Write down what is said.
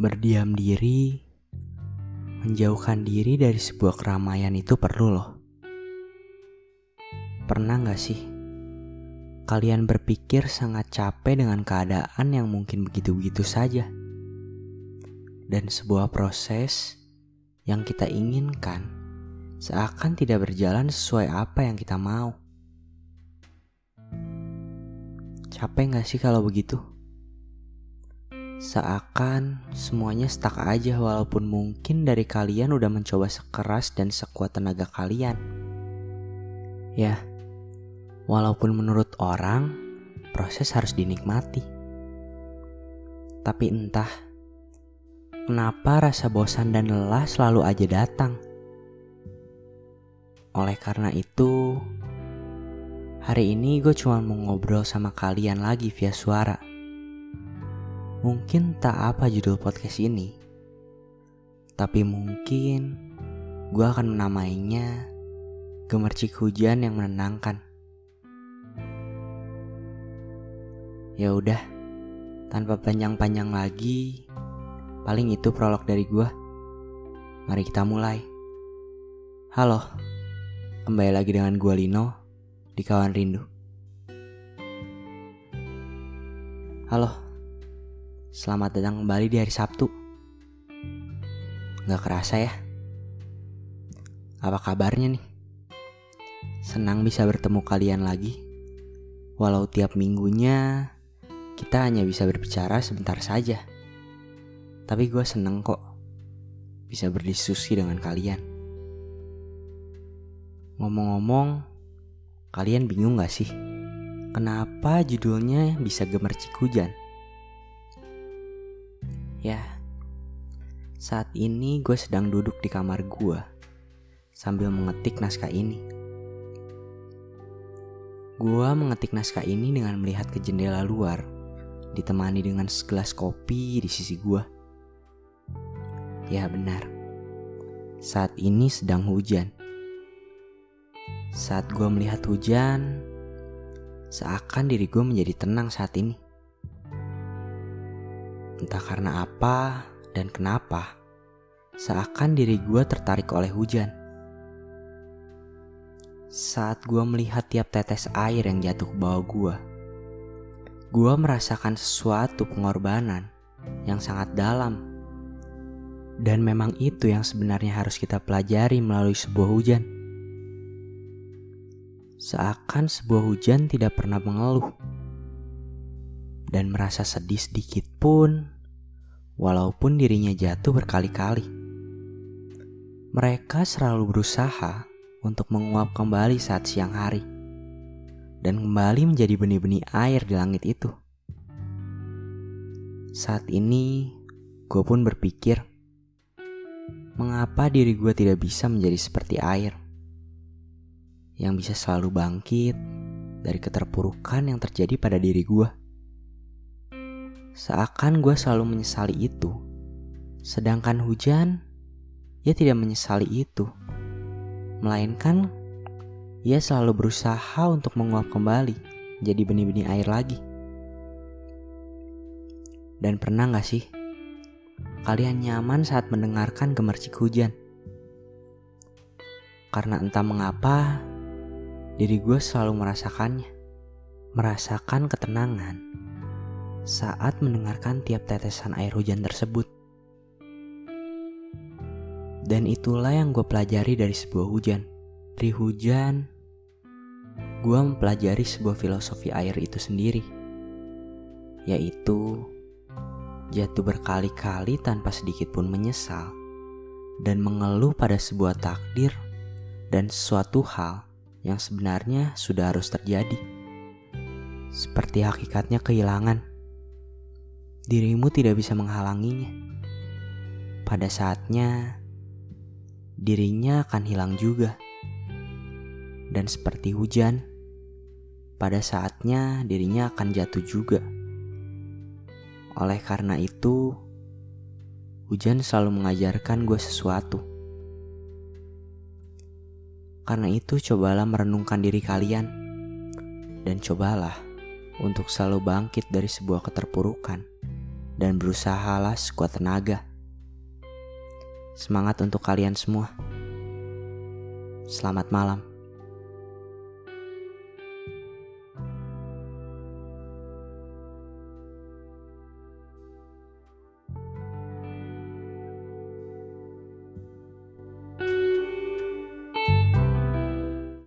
Berdiam diri, menjauhkan diri dari sebuah keramaian itu perlu loh. Pernah gak sih kalian berpikir sangat capek dengan keadaan yang mungkin begitu-begitu saja? Dan sebuah proses yang kita inginkan seakan tidak berjalan sesuai apa yang kita mau. Capek gak sih kalau begitu? Seakan semuanya stuck aja walaupun mungkin dari kalian udah mencoba sekeras dan sekuat tenaga kalian. Ya, walaupun menurut orang proses harus dinikmati. Tapi entah kenapa rasa bosan dan lelah selalu aja datang. Oleh karena itu, hari ini gue cuma mau ngobrol sama kalian lagi via suara Mungkin tak apa judul podcast ini, tapi mungkin gue akan menamainya Gemercik Hujan yang Menenangkan. Ya udah, tanpa panjang-panjang lagi, paling itu prolog dari gue. Mari kita mulai. Halo, kembali lagi dengan gue Lino di Kawan Rindu. Halo, Selamat datang kembali di hari Sabtu. Gak kerasa ya? Apa kabarnya nih? Senang bisa bertemu kalian lagi. Walau tiap minggunya kita hanya bisa berbicara sebentar saja. Tapi gue seneng kok bisa berdiskusi dengan kalian. Ngomong-ngomong, kalian bingung gak sih? Kenapa judulnya bisa gemercik hujan? Ya, saat ini gue sedang duduk di kamar gue sambil mengetik naskah ini. Gue mengetik naskah ini dengan melihat ke jendela luar, ditemani dengan segelas kopi di sisi gue. Ya benar, saat ini sedang hujan. Saat gue melihat hujan, seakan diri gue menjadi tenang saat ini. Entah karena apa dan kenapa, seakan diri gue tertarik oleh hujan. Saat gue melihat tiap tetes air yang jatuh ke bawah gue, gue merasakan sesuatu pengorbanan yang sangat dalam. Dan memang itu yang sebenarnya harus kita pelajari melalui sebuah hujan. Seakan sebuah hujan tidak pernah mengeluh dan merasa sedih sedikit pun, walaupun dirinya jatuh berkali-kali. Mereka selalu berusaha untuk menguap kembali saat siang hari dan kembali menjadi benih-benih air di langit itu. Saat ini, gue pun berpikir, mengapa diri gue tidak bisa menjadi seperti air yang bisa selalu bangkit dari keterpurukan yang terjadi pada diri gue. Seakan gue selalu menyesali itu. Sedangkan hujan, ia tidak menyesali itu. Melainkan, ia selalu berusaha untuk menguap kembali jadi benih-benih air lagi. Dan pernah gak sih kalian nyaman saat mendengarkan gemercik hujan? Karena entah mengapa, diri gue selalu merasakannya. Merasakan ketenangan saat mendengarkan tiap tetesan air hujan tersebut. Dan itulah yang gue pelajari dari sebuah hujan. Dari hujan, gue mempelajari sebuah filosofi air itu sendiri. Yaitu, jatuh berkali-kali tanpa sedikit pun menyesal. Dan mengeluh pada sebuah takdir dan sesuatu hal yang sebenarnya sudah harus terjadi. Seperti hakikatnya kehilangan dirimu tidak bisa menghalanginya. Pada saatnya, dirinya akan hilang juga. Dan seperti hujan, pada saatnya dirinya akan jatuh juga. Oleh karena itu, hujan selalu mengajarkan gue sesuatu. Karena itu, cobalah merenungkan diri kalian, dan cobalah untuk selalu bangkit dari sebuah keterpurukan dan berusahalah sekuat tenaga. Semangat untuk kalian semua. Selamat malam.